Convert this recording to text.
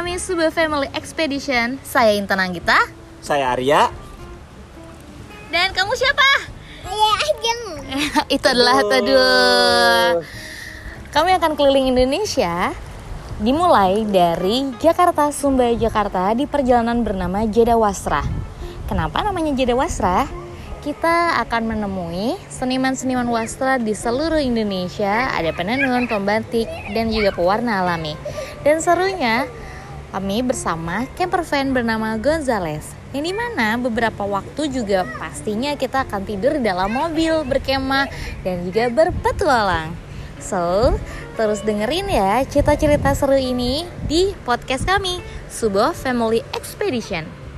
kami Suba Family Expedition. Saya Intan Anggita. Saya Arya. Dan kamu siapa? Saya Ajeng. Itu adalah Taduh. Kami akan keliling Indonesia dimulai dari Jakarta, Sumba, Jakarta di perjalanan bernama Jeda Wasra. Kenapa namanya Jeda Wasra? Kita akan menemui seniman-seniman wasra di seluruh Indonesia, ada penenun, pembatik, dan juga pewarna alami. Dan serunya, kami bersama camper van bernama Gonzales yang di mana beberapa waktu juga pastinya kita akan tidur dalam mobil berkemah dan juga berpetualang. So, terus dengerin ya cerita-cerita seru ini di podcast kami, Subo Family Expedition.